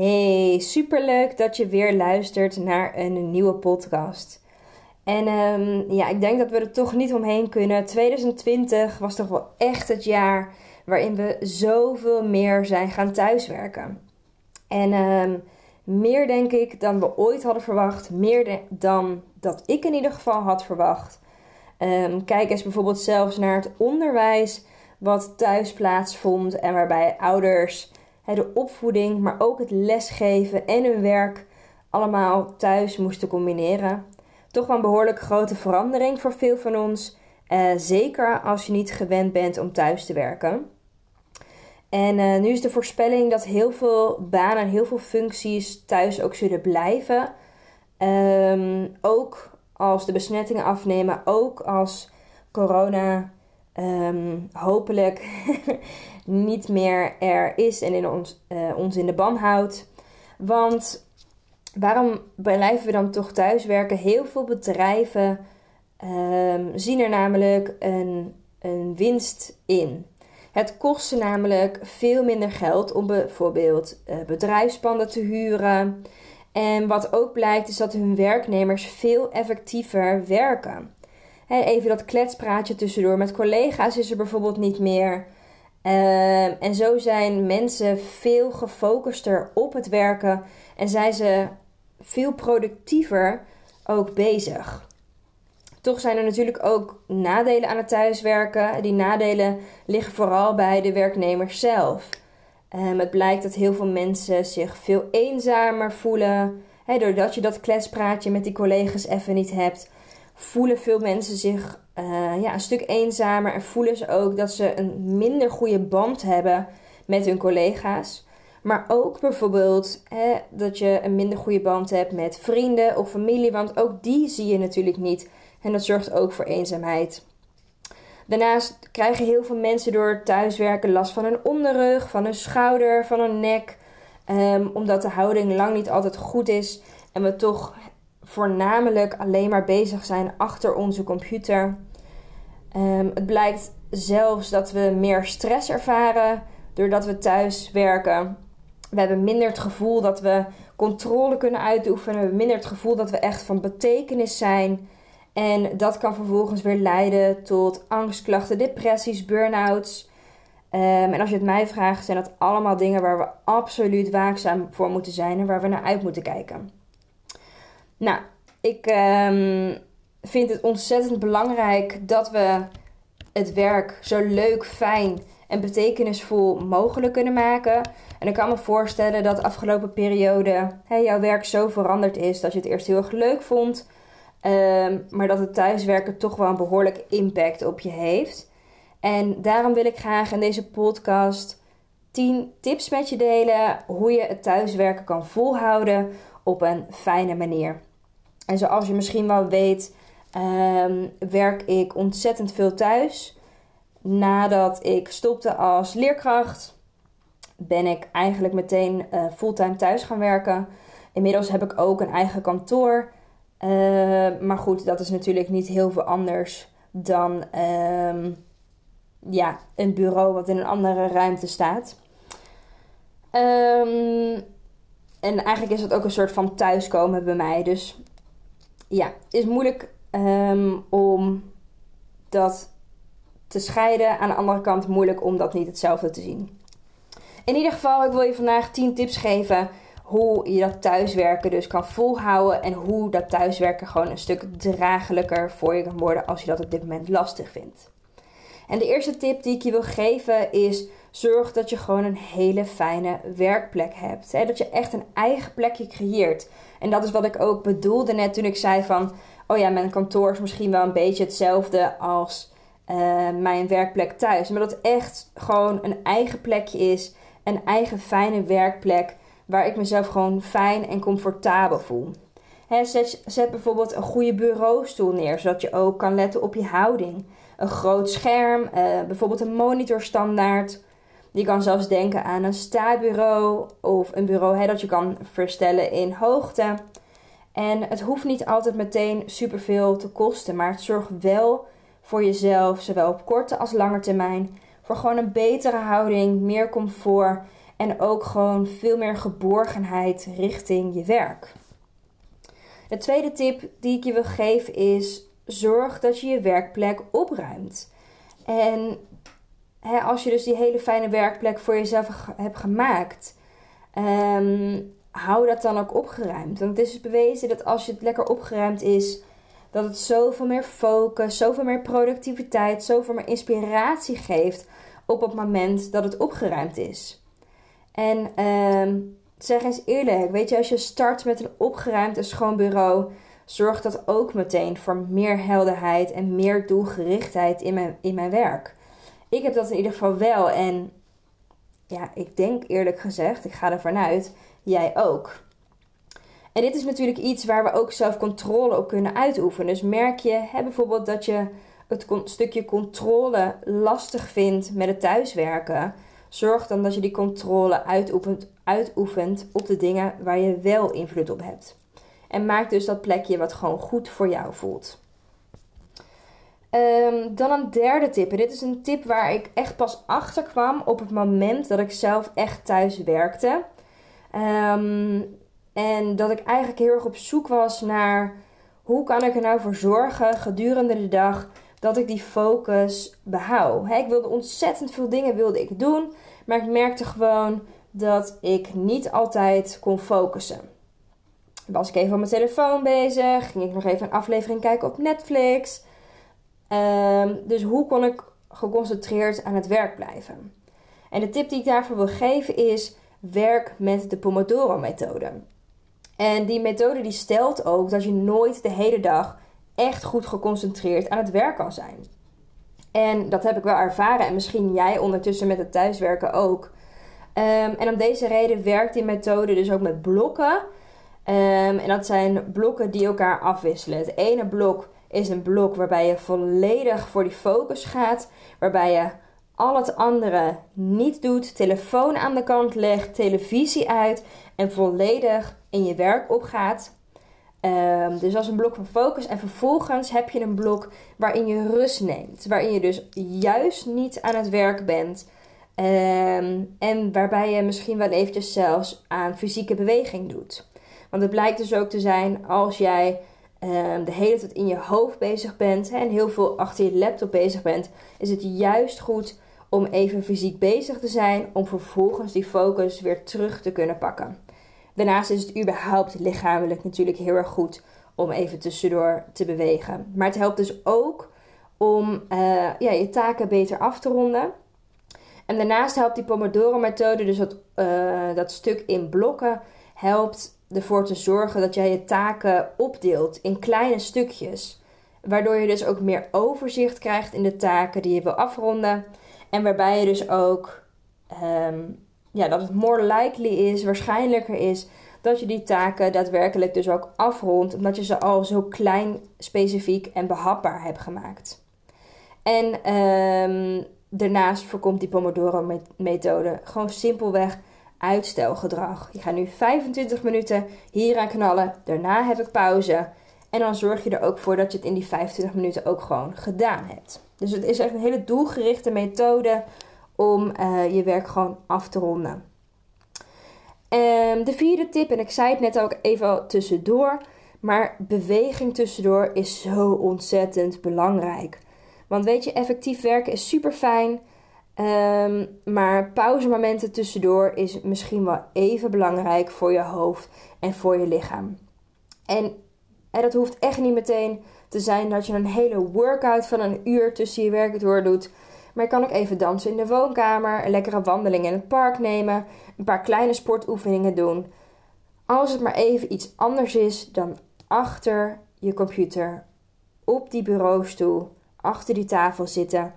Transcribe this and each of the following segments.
Hey, superleuk dat je weer luistert naar een nieuwe podcast. En um, ja, ik denk dat we er toch niet omheen kunnen. 2020 was toch wel echt het jaar waarin we zoveel meer zijn gaan thuiswerken. En um, meer denk ik dan we ooit hadden verwacht. Meer dan dat ik in ieder geval had verwacht. Um, kijk eens bijvoorbeeld zelfs naar het onderwijs wat thuis plaatsvond en waarbij ouders de opvoeding, maar ook het lesgeven en hun werk allemaal thuis moesten combineren. Toch wel een behoorlijk grote verandering voor veel van ons. Eh, zeker als je niet gewend bent om thuis te werken. En uh, nu is de voorspelling dat heel veel banen en heel veel functies thuis ook zullen blijven. Um, ook als de besmettingen afnemen, ook als corona um, hopelijk niet meer er is en in ons, uh, ons in de ban houdt. Want waarom blijven we dan toch thuiswerken? Heel veel bedrijven um, zien er namelijk een, een winst in. Het kost ze namelijk veel minder geld om bijvoorbeeld uh, bedrijfspanden te huren. En wat ook blijkt is dat hun werknemers veel effectiever werken. even dat kletspraatje tussendoor met collega's is er bijvoorbeeld niet meer. Uh, en zo zijn mensen veel gefocuster op het werken en zijn ze veel productiever ook bezig. Toch zijn er natuurlijk ook nadelen aan het thuiswerken. Die nadelen liggen vooral bij de werknemers zelf. Um, het blijkt dat heel veel mensen zich veel eenzamer voelen. doordat je dat kletspraatje met die collega's even niet hebt, voelen veel mensen zich uh, ja, een stuk eenzamer en voelen ze ook dat ze een minder goede band hebben met hun collega's. Maar ook bijvoorbeeld hè, dat je een minder goede band hebt met vrienden of familie, want ook die zie je natuurlijk niet. En dat zorgt ook voor eenzaamheid. Daarnaast krijgen heel veel mensen door thuiswerken last van hun onderrug, van hun schouder, van hun nek. Um, omdat de houding lang niet altijd goed is en we toch voornamelijk alleen maar bezig zijn achter onze computer. Um, het blijkt zelfs dat we meer stress ervaren doordat we thuis werken. We hebben minder het gevoel dat we controle kunnen uitoefenen. We hebben minder het gevoel dat we echt van betekenis zijn. En dat kan vervolgens weer leiden tot angstklachten, depressies, burn-outs. Um, en als je het mij vraagt, zijn dat allemaal dingen waar we absoluut waakzaam voor moeten zijn en waar we naar uit moeten kijken. Nou, ik um, vind het ontzettend belangrijk dat we het werk zo leuk, fijn en betekenisvol mogelijk kunnen maken. En ik kan me voorstellen dat de afgelopen periode jouw werk zo veranderd is dat je het eerst heel erg leuk vond. Um, maar dat het thuiswerken toch wel een behoorlijke impact op je heeft. En daarom wil ik graag in deze podcast 10 tips met je delen hoe je het thuiswerken kan volhouden op een fijne manier. En zoals je misschien wel weet, um, werk ik ontzettend veel thuis. Nadat ik stopte als leerkracht, ben ik eigenlijk meteen uh, fulltime thuis gaan werken. Inmiddels heb ik ook een eigen kantoor. Uh, maar goed, dat is natuurlijk niet heel veel anders dan um, ja, een bureau wat in een andere ruimte staat. En eigenlijk is het ook een soort van thuiskomen bij mij. Dus ja, is moeilijk um, om dat te scheiden. Aan de andere kant moeilijk om dat niet hetzelfde te zien. In ieder geval, ik wil je vandaag 10 tips geven hoe je dat thuiswerken dus kan volhouden. En hoe dat thuiswerken gewoon een stuk draaglijker voor je kan worden als je dat op dit moment lastig vindt. En de eerste tip die ik je wil geven is: zorg dat je gewoon een hele fijne werkplek hebt. Dat je echt een eigen plekje creëert. En dat is wat ik ook bedoelde net toen ik zei van: oh ja, mijn kantoor is misschien wel een beetje hetzelfde als eh, mijn werkplek thuis. Maar dat echt gewoon een eigen plekje is. Een eigen fijne werkplek. Waar ik mezelf gewoon fijn en comfortabel voel. zet, zet bijvoorbeeld een goede bureaustoel neer. Zodat je ook kan letten op je houding. Een groot scherm. Uh, bijvoorbeeld een monitorstandaard. Je kan zelfs denken aan een sta-bureau. Of een bureau dat je kan verstellen in hoogte. En het hoeft niet altijd meteen superveel te kosten. Maar het zorgt wel voor jezelf, zowel op korte als lange termijn. Voor gewoon een betere houding, meer comfort en ook gewoon veel meer geborgenheid richting je werk. De tweede tip die ik je wil geven is: zorg dat je je werkplek opruimt. En hè, als je dus die hele fijne werkplek voor jezelf hebt gemaakt, um, hou dat dan ook opgeruimd. Want het is dus bewezen dat als je het lekker opgeruimd is, dat het zoveel meer focus, zoveel meer productiviteit, zoveel meer inspiratie geeft op het moment dat het opgeruimd is. En uh, zeg eens eerlijk, weet je, als je start met een opgeruimd en schoon bureau, zorgt dat ook meteen voor meer helderheid en meer doelgerichtheid in mijn, in mijn werk. Ik heb dat in ieder geval wel en ja, ik denk eerlijk gezegd, ik ga ervan uit, jij ook. En dit is natuurlijk iets waar we ook zelf controle op kunnen uitoefenen. Dus merk je hè, bijvoorbeeld dat je het stukje controle lastig vindt met het thuiswerken. Zorg dan dat je die controle uitoefent, uitoefent op de dingen waar je wel invloed op hebt. En maak dus dat plekje wat gewoon goed voor jou voelt. Ehm, dan een derde tip. En dit is een tip waar ik echt pas achter kwam op het moment dat ik zelf echt thuis werkte. Um, en dat ik eigenlijk heel erg op zoek was naar hoe kan ik er nou voor zorgen gedurende de dag dat ik die focus behoud. ik wilde ontzettend veel dingen wilde ik doen, maar ik merkte gewoon dat ik niet altijd kon focussen. Was ik even op mijn telefoon bezig, ging ik nog even een aflevering kijken op Netflix. Ehm, dus hoe kon ik geconcentreerd aan het werk blijven? En de tip die ik daarvoor wil geven is: werk met de Pomodoro-methode. En die methode die stelt ook dat je nooit de hele dag echt goed geconcentreerd aan het werk kan zijn. En dat heb ik wel ervaren en misschien jij ondertussen met het thuiswerken ook. Ehm, en om deze reden werkt die methode dus ook met blokken. Ehm, en dat zijn blokken die elkaar afwisselen. Het ene blok is een blok waarbij je volledig voor die focus gaat, waarbij je al het andere niet doet, telefoon aan de kant legt, televisie uit en volledig in je werk opgaat. Um, dus als een blok van focus. En vervolgens heb je een blok waarin je rust neemt. Waarin je dus juist niet aan het werk bent. Ehm, en waarbij je misschien wel eventjes zelfs aan fysieke beweging doet. Want het blijkt dus ook te zijn als jij um, de hele tijd in je hoofd bezig bent en heel veel achter je laptop bezig bent, is het juist goed om even fysiek bezig te zijn, om vervolgens die focus weer terug te kunnen pakken. Daarnaast is het überhaupt lichamelijk natuurlijk heel erg goed om even tussendoor te bewegen. Maar het helpt dus ook om uh, ja, je taken beter af te ronden. En daarnaast helpt die Pomodoro-methode, dus dat, uh, dat stuk in blokken, helpt ervoor te zorgen dat jij je taken opdeelt in kleine stukjes. Waardoor je dus ook meer overzicht krijgt in de taken die je wil afronden. En waarbij je dus ook um, ja, dat het more likely is, waarschijnlijker is dat je die taken daadwerkelijk dus ook afrondt, omdat je ze al zo klein, specifiek en behapbaar hebt gemaakt. En um, daarnaast voorkomt die Pomodoro-methode gewoon simpelweg uitstelgedrag. Je gaat nu 25 minuten hier aan knallen, daarna heb ik pauze. En dan zorg je er ook voor dat je het in die 25 minuten ook gewoon gedaan hebt. Dus het is echt een hele doelgerichte methode om uh, je werk gewoon af te ronden. Um, de vierde tip, en ik zei het net ook even tussendoor, maar beweging tussendoor is zo ontzettend belangrijk. Want weet je, effectief werken is super fijn. Um, maar pauzemomenten tussendoor is misschien wel even belangrijk voor je hoofd en voor je lichaam. En, dat hoeft echt niet meteen te zijn dat je een hele workout van een uur tussen je werk door doet. Maar je kan ook even dansen in de woonkamer, een lekkere wandeling in het park nemen, een paar kleine sportoefeningen doen. Als het maar even iets anders is dan achter je computer op die bureaustoel achter die tafel zitten.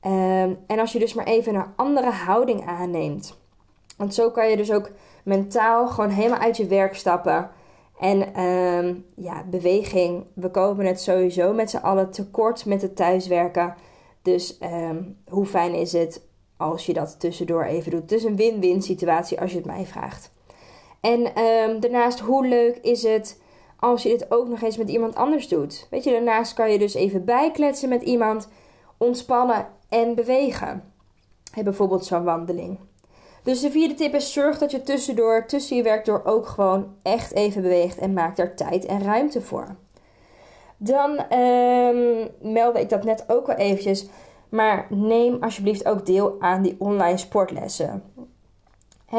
Ehm, en als je dus maar even een andere houding aanneemt. Want zo kan je dus ook mentaal gewoon helemaal uit je werk stappen. En ehm, ja, beweging. We komen het sowieso met z'n allen tekort met het thuiswerken. Dus ehm, hoe fijn is het als je dat tussendoor even doet? Het is een win-win situatie als je het mij vraagt. En daarnaast, hoe leuk is het als je dit ook nog eens met iemand anders doet? Weet je, daarnaast kan je dus even bijkletsen met iemand, ontspannen en bewegen. Heb bijvoorbeeld zo'n wandeling. Dus de vierde tip is: zorg dat je tussendoor, tussen je werk door ook gewoon echt even beweegt en maak daar tijd en ruimte voor. Dan um, meldde ik dat net ook al eventjes. Maar neem alsjeblieft ook deel aan die online sportlessen.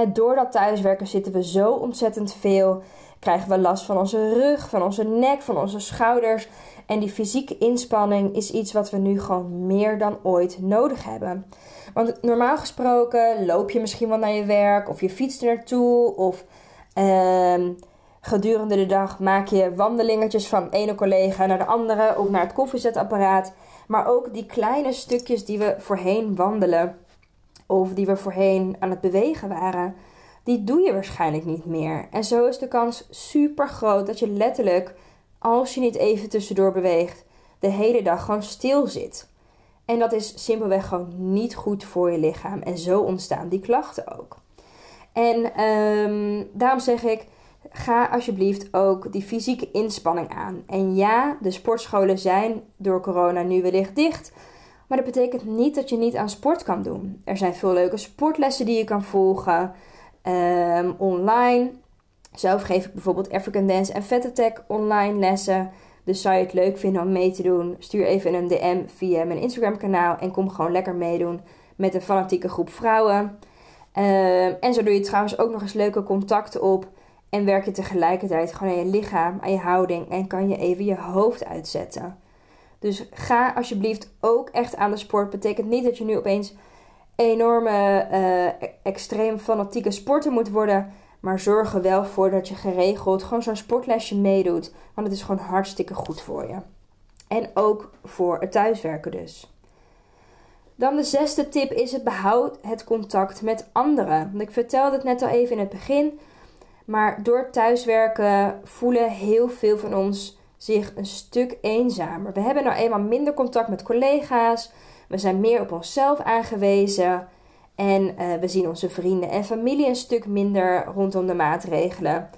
door dat thuiswerken zitten we zo ontzettend veel. Krijgen we last van onze rug, van onze nek, van onze schouders. En die fysieke inspanning is iets wat we nu gewoon meer dan ooit nodig hebben. Want normaal gesproken loop je misschien wel naar je werk of je fietst er naartoe of ehm, gedurende de dag maak je wandelingetjes van ene collega naar de andere of naar het koffiezetapparaat. Maar ook die kleine stukjes die we voorheen wandelen of die we voorheen aan het bewegen waren, die doe je waarschijnlijk niet meer. En zo is de kans super groot dat je letterlijk, als je niet even tussendoor beweegt, de hele dag gewoon stil zit. En dat is simpelweg gewoon niet goed voor je lichaam. En zo ontstaan die klachten ook. En um, daarom zeg ik, ga alsjeblieft ook die fysieke inspanning aan. En ja, de sportscholen zijn door corona nu wellicht dicht. Maar dat betekent niet dat je niet aan sport kan doen. Er zijn veel leuke sportlessen die je kan volgen um, online. Zelf geef ik bijvoorbeeld African Dance en Fat Attack online lessen. Dus zou je het leuk vinden om mee te doen? Stuur even een DM via mijn Instagram kanaal en kom gewoon lekker meedoen met een fanatieke groep vrouwen. Um, en zo doe je trouwens ook nog eens leuke contacten op. En werk je tegelijkertijd gewoon aan je lichaam, aan je houding en kan je even je hoofd uitzetten. Dus ga alsjeblieft ook echt aan de sport. Betekent niet dat je nu opeens enorme, uh, extreem fanatieke sporter moet worden. Maar zorg er wel voor dat je geregeld gewoon zo'n sportlesje meedoet. Want het is gewoon hartstikke goed voor je. En ook voor het thuiswerken dus. Dan de zesde tip is het behoud het contact met anderen. Want ik vertelde het net al even in het begin. Maar door thuiswerken voelen heel veel van ons zich een stuk eenzamer. We hebben nou eenmaal minder contact met collega's. We zijn meer op onszelf aangewezen. En uh, we zien onze vrienden en familie een stuk minder rondom de maatregelen.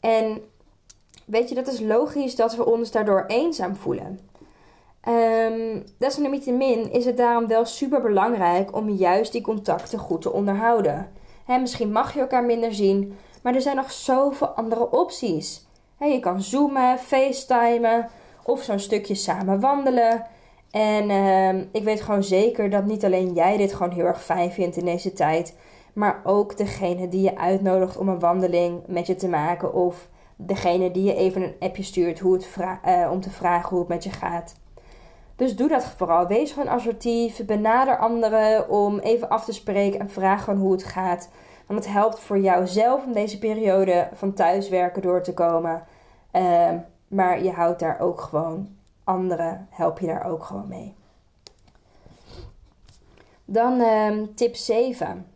En weet je, dat is logisch dat we ons daardoor eenzaam voelen. Um, desalniettemin is het daarom wel super belangrijk om juist die contacten goed te onderhouden. Misschien mag je elkaar minder zien, maar er zijn nog zoveel andere opties. je kan zoomen, facetimen of zo'n stukje samen wandelen. En uh, ik weet gewoon zeker dat niet alleen jij dit gewoon heel erg fijn vindt in deze tijd, maar ook degene die je uitnodigt om een wandeling met je te maken of degene die je even een appje stuurt hoe het uh, om te vragen hoe het met je gaat. Dus doe dat vooral. Wees gewoon assertief. Benader anderen om even af te spreken en vraag gewoon hoe het gaat. Want het helpt voor jou zelf om deze periode van thuiswerken door te komen. Uh, maar je houdt daar ook gewoon anderen help je daar ook gewoon mee. Dan uh, tip 7.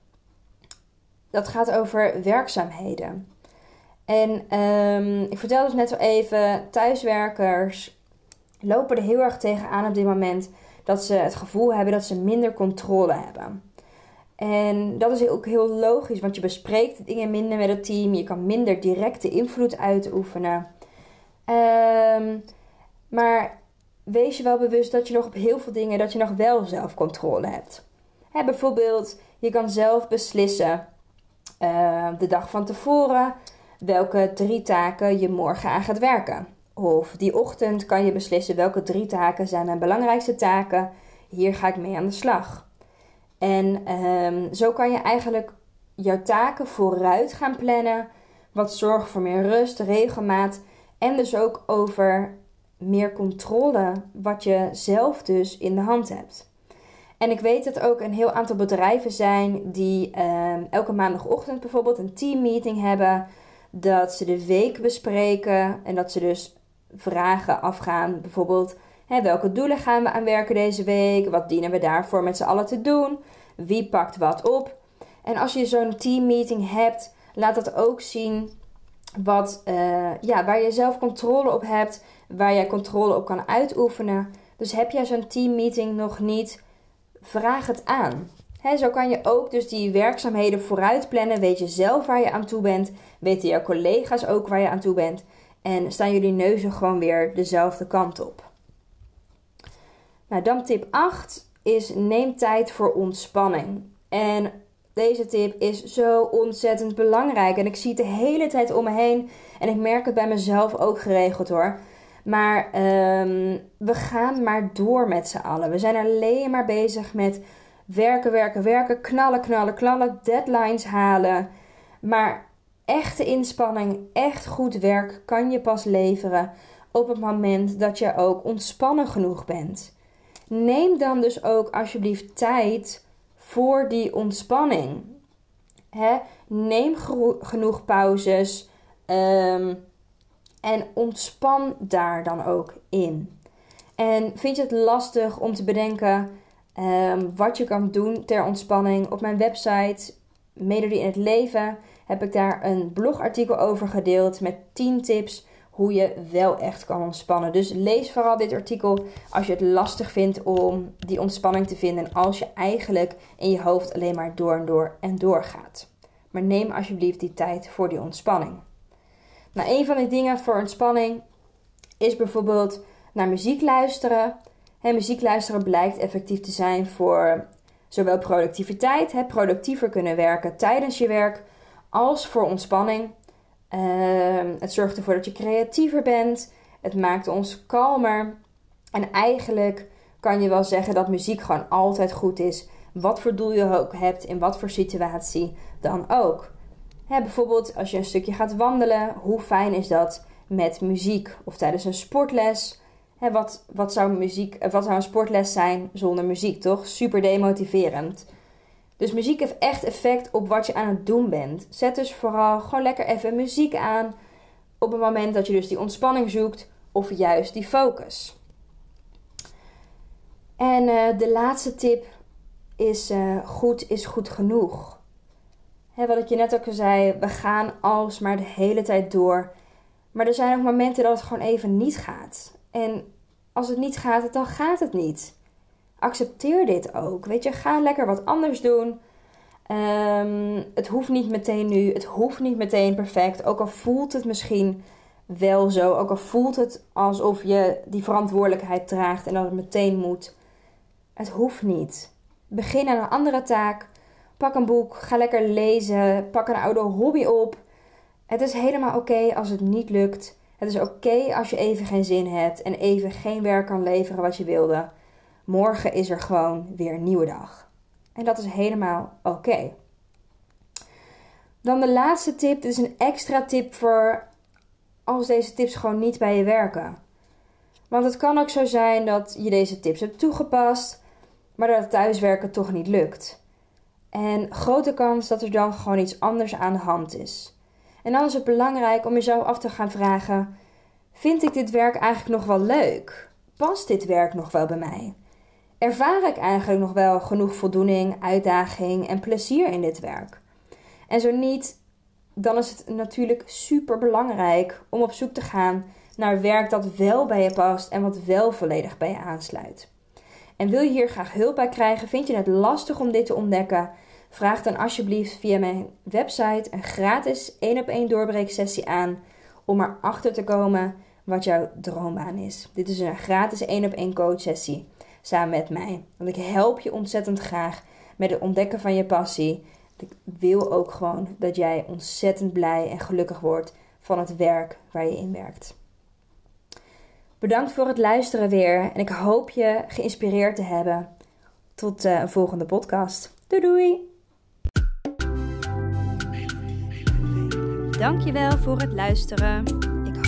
Dat gaat over werkzaamheden. En um, ik vertelde dus net al even, thuiswerkers lopen er heel erg tegenaan op dit moment dat ze het gevoel hebben dat ze minder controle hebben. En dat is ook heel logisch, want je bespreekt dingen minder met het team, je kan minder directe invloed uitoefenen. Um, maar wees je wel bewust dat je nog op heel veel dingen dat je nog wel zelf controle hebt. bijvoorbeeld, je kan zelf beslissen uh, de dag van tevoren welke drie taken je morgen aan gaat werken. Of die ochtend kan je beslissen welke drie taken zijn mijn belangrijkste taken. Hier ga ik mee aan de slag. En um, zo kan je eigenlijk jouw taken vooruit gaan plannen. Wat zorgt voor meer rust, regelmaat en dus ook over meer controle wat je zelf dus in de hand hebt. En ik weet dat ook een heel aantal bedrijven zijn die ehm, elke maandagochtend bijvoorbeeld een teammeeting hebben. Dat ze de week bespreken en dat ze dus vragen afgaan. Bijvoorbeeld, welke doelen gaan we aan werken deze week? Wat dienen we daarvoor met z'n allen te doen? Wie pakt wat op? En als je zo'n teammeeting hebt, laat dat ook zien wat, uh, ja, waar je zelf controle op hebt, waar je controle op kan uitoefenen. Dus heb jij zo'n teammeeting nog niet, vraag het aan. zo kan je ook dus die werkzaamheden vooruit plannen. Weet je zelf waar je aan toe bent. Weten jouw collega's ook waar je aan toe bent. En staan jullie neuzen gewoon weer dezelfde kant op. Nou, dan tip 8 is neem tijd voor ontspanning. En deze tip is zo ontzettend belangrijk. En ik zie het de hele tijd om me heen. En ik merk het bij mezelf ook geregeld hoor. Maar um, we gaan maar door met z'n allen. We zijn alleen maar bezig met werken, werken, werken, knallen, knallen, knallen, deadlines halen. Maar echte inspanning, echt goed werk kan je pas leveren op het moment dat je ook ontspannen genoeg bent. Neem dan dus ook alsjeblieft tijd voor die ontspanning. Neem genoeg pauzes um, en ontspan daar dan ook in. En vind je het lastig om te bedenken um, wat je kan doen ter ontspanning? Op mijn website Melodie in het Leven heb ik daar een blogartikel over gedeeld met 10 tips hoe je wel echt kan ontspannen. Dus lees vooral dit artikel als je het lastig vindt om die ontspanning te vinden. En als je eigenlijk in je hoofd alleen maar door en door en door gaat. Maar neem alsjeblieft die tijd voor die ontspanning. Nou, een van die dingen voor ontspanning is bijvoorbeeld naar muziek luisteren. En muziek luisteren blijkt effectief te zijn voor zowel productiviteit, hè, productiever kunnen werken tijdens je werk, als voor ontspanning. Ehm, het zorgt ervoor dat je creatiever bent. Het maakt ons kalmer. En eigenlijk kan je wel zeggen dat muziek gewoon altijd goed is. Wat voor doel je ook hebt, in wat voor situatie dan ook. Bijvoorbeeld als je een stukje gaat wandelen, hoe fijn is dat met muziek? Of tijdens een sportles. Hè, wat, wat, zou muziek, eh, wat zou een sportles zijn zonder muziek, toch? Super demotiverend. Dus muziek heeft echt effect op wat je aan het doen bent. Zet dus vooral gewoon lekker even muziek aan op het moment dat je dus die ontspanning zoekt of juist die focus. En uh, de laatste tip is uh, goed is goed genoeg. Hè, wat ik je net ook al zei, we gaan alsmaar de hele tijd door. Maar er zijn ook momenten dat het gewoon even niet gaat. En als het niet gaat, dan gaat het niet accepteer dit ook. Weet je, ga lekker wat anders doen. Um, het hoeft niet meteen nu, het hoeft niet meteen perfect. Ook al voelt het misschien wel zo, ook al voelt het alsof je die verantwoordelijkheid draagt en dat het meteen moet. Het hoeft niet. Begin aan een andere taak. Pak een boek, ga lekker lezen, pak een oude hobby op. Het is helemaal oké als het niet lukt. Het is oké als je even geen zin hebt en even geen werk kan leveren wat je wilde. Morgen is er gewoon weer een nieuwe dag. En dat is helemaal oké. Dan de laatste tip. Dit is een extra tip voor als deze tips gewoon niet bij je werken. Want het kan ook zo zijn dat je deze tips hebt toegepast, maar dat het thuiswerken toch niet lukt. En grote kans dat er dan gewoon iets anders aan de hand is. En dan is het belangrijk om jezelf af te gaan vragen: vind ik dit werk eigenlijk nog wel leuk? Past dit werk nog wel bij mij? Ervaar ik eigenlijk nog wel genoeg voldoening, uitdaging en plezier in dit werk? En zo niet, dan is het natuurlijk super belangrijk om op zoek te gaan naar werk dat wel bij je past en wat wel volledig bij je aansluit. En wil je hier graag hulp bij krijgen, vind je het lastig om dit te ontdekken? Vraag dan alsjeblieft via mijn website een gratis 1 op 1 doorbreeksessie aan om erachter te komen wat jouw droombaan is. Dit is een gratis 1 op 1 coach sessie samen met mij. Want ik help je ontzettend graag met het ontdekken van je passie. Ik wil ook gewoon dat jij ontzettend blij en gelukkig wordt van het werk waar je in werkt. Bedankt voor het luisteren weer en ik hoop je geïnspireerd te hebben. Tot uh, een volgende podcast. Doei doei! Dankjewel voor het luisteren